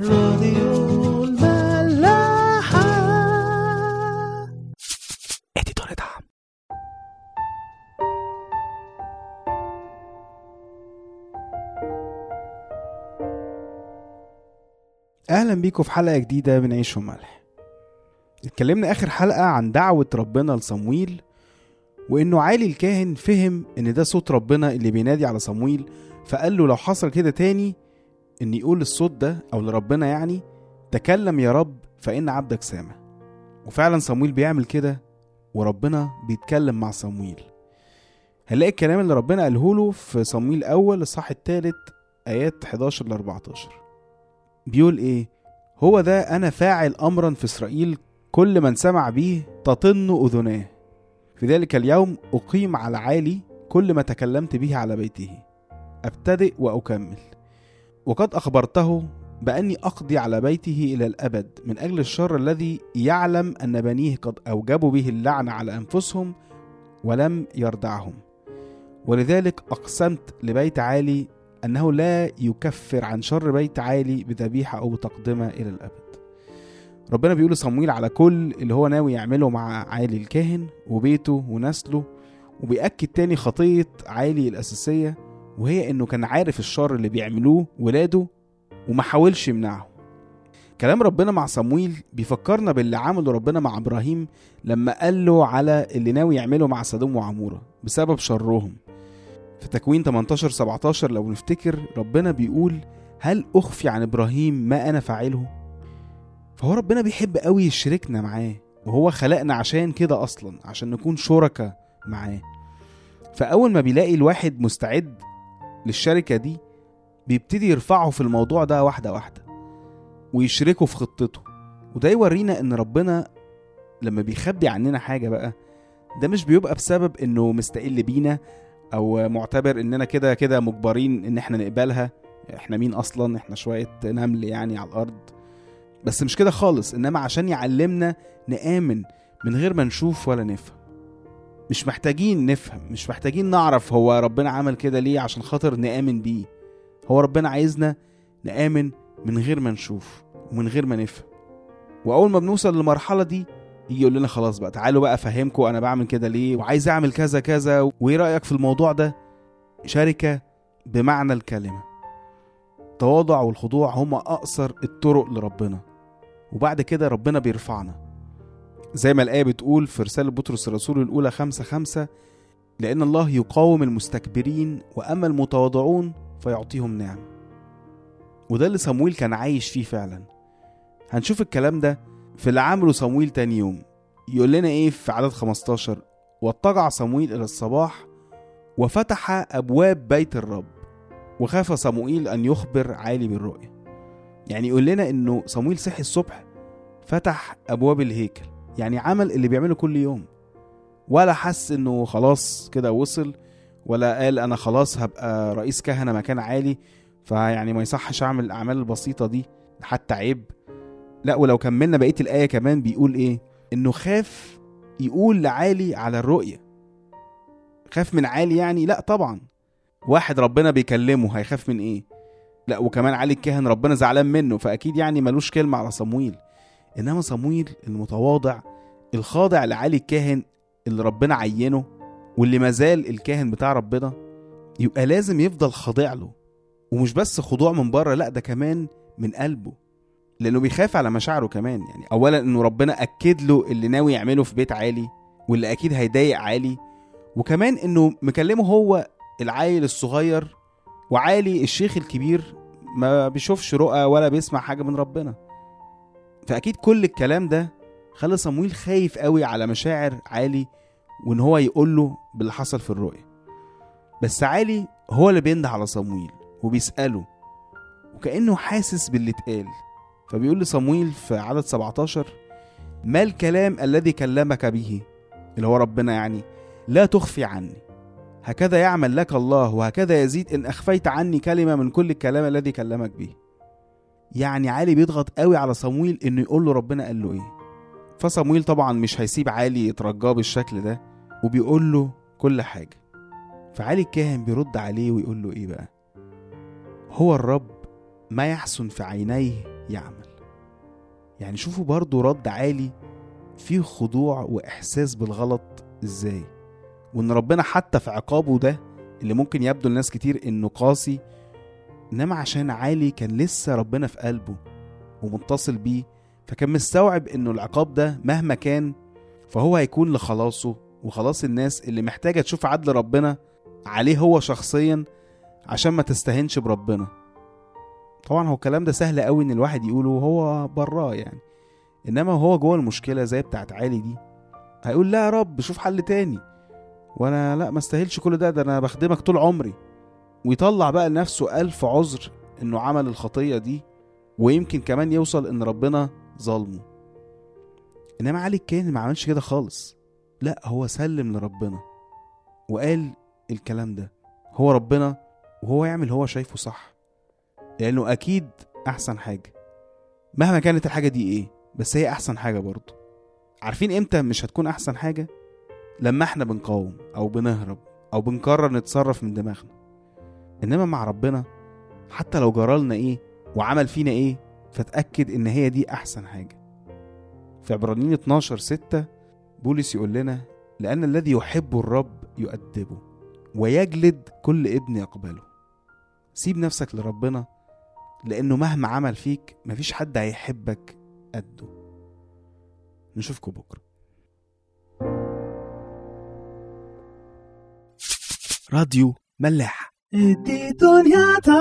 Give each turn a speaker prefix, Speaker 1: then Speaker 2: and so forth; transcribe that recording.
Speaker 1: راديو الملاحة.
Speaker 2: اديتور دعم. أهلا بيكم في حلقة جديدة من عيش وملح. اتكلمنا آخر حلقة عن دعوة ربنا لصمويل وإنه عالي الكاهن فهم إن ده صوت ربنا اللي بينادي على صمويل فقال له لو حصل كده تاني إن يقول الصوت ده أو لربنا يعني تكلم يا رب فإن عبدك سامع وفعلا صمويل بيعمل كده وربنا بيتكلم مع صمويل. هنلاقي الكلام اللي ربنا قاله له في صمويل اول الصح الثالث آيات 11 ل 14 بيقول إيه؟ هو ده أنا فاعل امرا في إسرائيل كل من سمع به تطن أذناه. في ذلك اليوم أقيم على عالي كل ما تكلمت به على بيته. أبتدئ وأكمل. وقد أخبرته بأني أقضي على بيته إلى الأبد من أجل الشر الذي يعلم أن بنيه قد أوجبوا به اللعنه على أنفسهم ولم يردعهم. ولذلك أقسمت لبيت عالي أنه لا يكفر عن شر بيت عالي بذبيحة أو بتقدمة إلى الأبد. ربنا بيقول لصمويل على كل اللي هو ناوي يعمله مع عالي الكاهن وبيته ونسله. وبيأكد تاني خطية عالي الأساسية وهي إنه كان عارف الشر اللي بيعملوه ولاده وما حاولش يمنعه. كلام ربنا مع صمويل بيفكرنا باللي عمله ربنا مع إبراهيم لما قال له على اللي ناوي يعمله مع سدوم وعمورة بسبب شرهم. في تكوين 18 17 لو نفتكر ربنا بيقول هل أخفي عن إبراهيم ما أنا فاعله؟ فهو ربنا بيحب قوي يشركنا معاه وهو خلقنا عشان كده أصلا عشان نكون شركة معاه. فأول ما بيلاقي الواحد مستعد للشركة دي بيبتدي يرفعه في الموضوع ده واحدة واحدة ويشركه في خطته. وده يورينا إن ربنا لما بيخبي عننا حاجة بقى ده مش بيبقى بسبب إنه مستقل بينا أو معتبر إننا كده كده مجبرين إن إحنا نقبلها إحنا مين أصلا؟ إحنا شوية نمل يعني على الأرض. بس مش كده خالص إنما عشان يعلمنا نآمن من غير ما نشوف ولا نفهم. مش محتاجين نفهم مش محتاجين نعرف هو ربنا عمل كده ليه عشان خاطر نآمن بيه. هو ربنا عايزنا نآمن من غير ما نشوف ومن غير ما نفهم. وأول ما بنوصل للمرحلة دي يجي يقول لنا خلاص بقى تعالوا بقى أفهمكم أنا بعمل كده ليه وعايز أعمل كذا كذا. وإيه رأيك في الموضوع ده؟ شركة بمعنى الكلمة. التواضع والخضوع هما أقصر الطرق لربنا. وبعد كده ربنا بيرفعنا. زي ما الآية بتقول في رسالة بطرس الرسول الأولى خمسة خمسة لأن الله يقاوم المستكبرين وأما المتواضعون فيعطيهم نعم. وده اللي صمويل كان عايش فيه فعلا. هنشوف الكلام ده في اللي عمله صمويل تاني يوم. يقول لنا إيه في عدد 15 واضطجع صمويل إلى الصباح وفتح أبواب بيت الرب وخاف صموئيل أن يخبر عالي بالرؤيا يعني يقول لنا إنه صمويل صحي الصبح فتح أبواب الهيكل. يعني عمل اللي بيعمله كل يوم. ولا حس إنه خلاص كده وصل ولا قال أنا خلاص هبقى رئيس كهنة مكان عالي فيعني ما يصحش أعمل الأعمال البسيطة دي حتى عيب. لا ولو كملنا بقية الآية كمان بيقول إيه؟ إنه خاف يقول لعالي على الرؤية. خاف من عالي يعني؟ لا طبعا. واحد ربنا بيكلمه هيخاف من إيه؟ لا وكمان علي الكاهن ربنا زعلان منه فأكيد يعني ملوش كلمة على صمويل. إنما صمويل المتواضع الخاضع لعلي الكاهن اللي ربنا عينه واللي مازال الكاهن بتاع ربنا يبقى لازم يفضل خاضع له. ومش بس خضوع من بره لا ده كمان من قلبه. لأنه بيخاف على مشاعره كمان. يعني اولا إنه ربنا أكد له اللي ناوي يعمله في بيت عالي واللي أكيد هيضايق عالي. وكمان إنه مكلمه هو العيل الصغير وعالي الشيخ الكبير ما بيشوفش رؤى ولا بيسمع حاجة من ربنا. فأكيد كل الكلام ده خلى صمويل خايف قوي على مشاعر عالي وإن هو يقول له باللي حصل في الرؤيا بس عالي هو اللي بينده على صمويل وبيسأله وكأنه حاسس باللي اتقال. فبيقول لصمويل في عدد 17 ما الكلام الذي كلمك به؟ اللي هو ربنا يعني لا تخفي عني. هكذا يعمل لك الله وهكذا يزيد إن أخفيت عني كلمة من كل الكلام الذي كلمك به. يعني علي بيضغط قوي على صمويل إنه يقول له ربنا قال له إيه. فصمويل طبعا مش هيسيب علي يترجاه بالشكل ده وبيقول له كل حاجة. فعلي الكاهن بيرد عليه ويقول له إيه بقى؟ هو الرب ما يحسن في عينيه يعمل. يعني شوفوا برضو رد عالي فيه خضوع وإحساس بالغلط إزاي. وإن ربنا حتى في عقابه ده اللي ممكن يبدو لناس كتير إنه قاسي إنما عشان عالي كان لسه ربنا في قلبه ومتصل بيه فكان مستوعب إنه العقاب ده مهما كان فهو هيكون لخلاصه وخلاص الناس اللي محتاجة تشوف عدل ربنا عليه هو شخصيا عشان ما تستهنش بربنا. طبعا هو الكلام ده سهل قوي إن الواحد يقوله وهو براه يعني. إنما هو جوه المشكلة زي بتاعت عالي دي هيقول لا يا رب شوف حل تاني. وأنا لا ما استاهلش كل ده ده أنا بخدمك طول عمري. ويطلع بقى لنفسه ألف عذر إنه عمل الخطية دي ويمكن كمان يوصل إن ربنا ظلمه. إنما علي الكاهن ما عملش كده خالص. لا هو سلم لربنا وقال الكلام ده. هو ربنا وهو يعمل هو شايفه صح. لأنه أكيد أحسن حاجة. مهما كانت الحاجة دي إيه بس هي أحسن حاجة برضه. عارفين إمتى مش هتكون أحسن حاجة؟ لما إحنا بنقاوم أو بنهرب أو بنقرر نتصرف من دماغنا. إنما مع ربنا حتى لو جرالنا إيه وعمل فينا إيه فتاكد إن هي دي أحسن حاجة. في عبرانيين 12 6 بولس يقول لنا لأن الذي يحب الرب يؤدبه ويجلد كل ابن يقبله. سيب نفسك لربنا لأنه مهما عمل فيك مفيش حد هيحبك قده. نشوفكم بكرة. راديو ملاح.
Speaker 1: editoriada.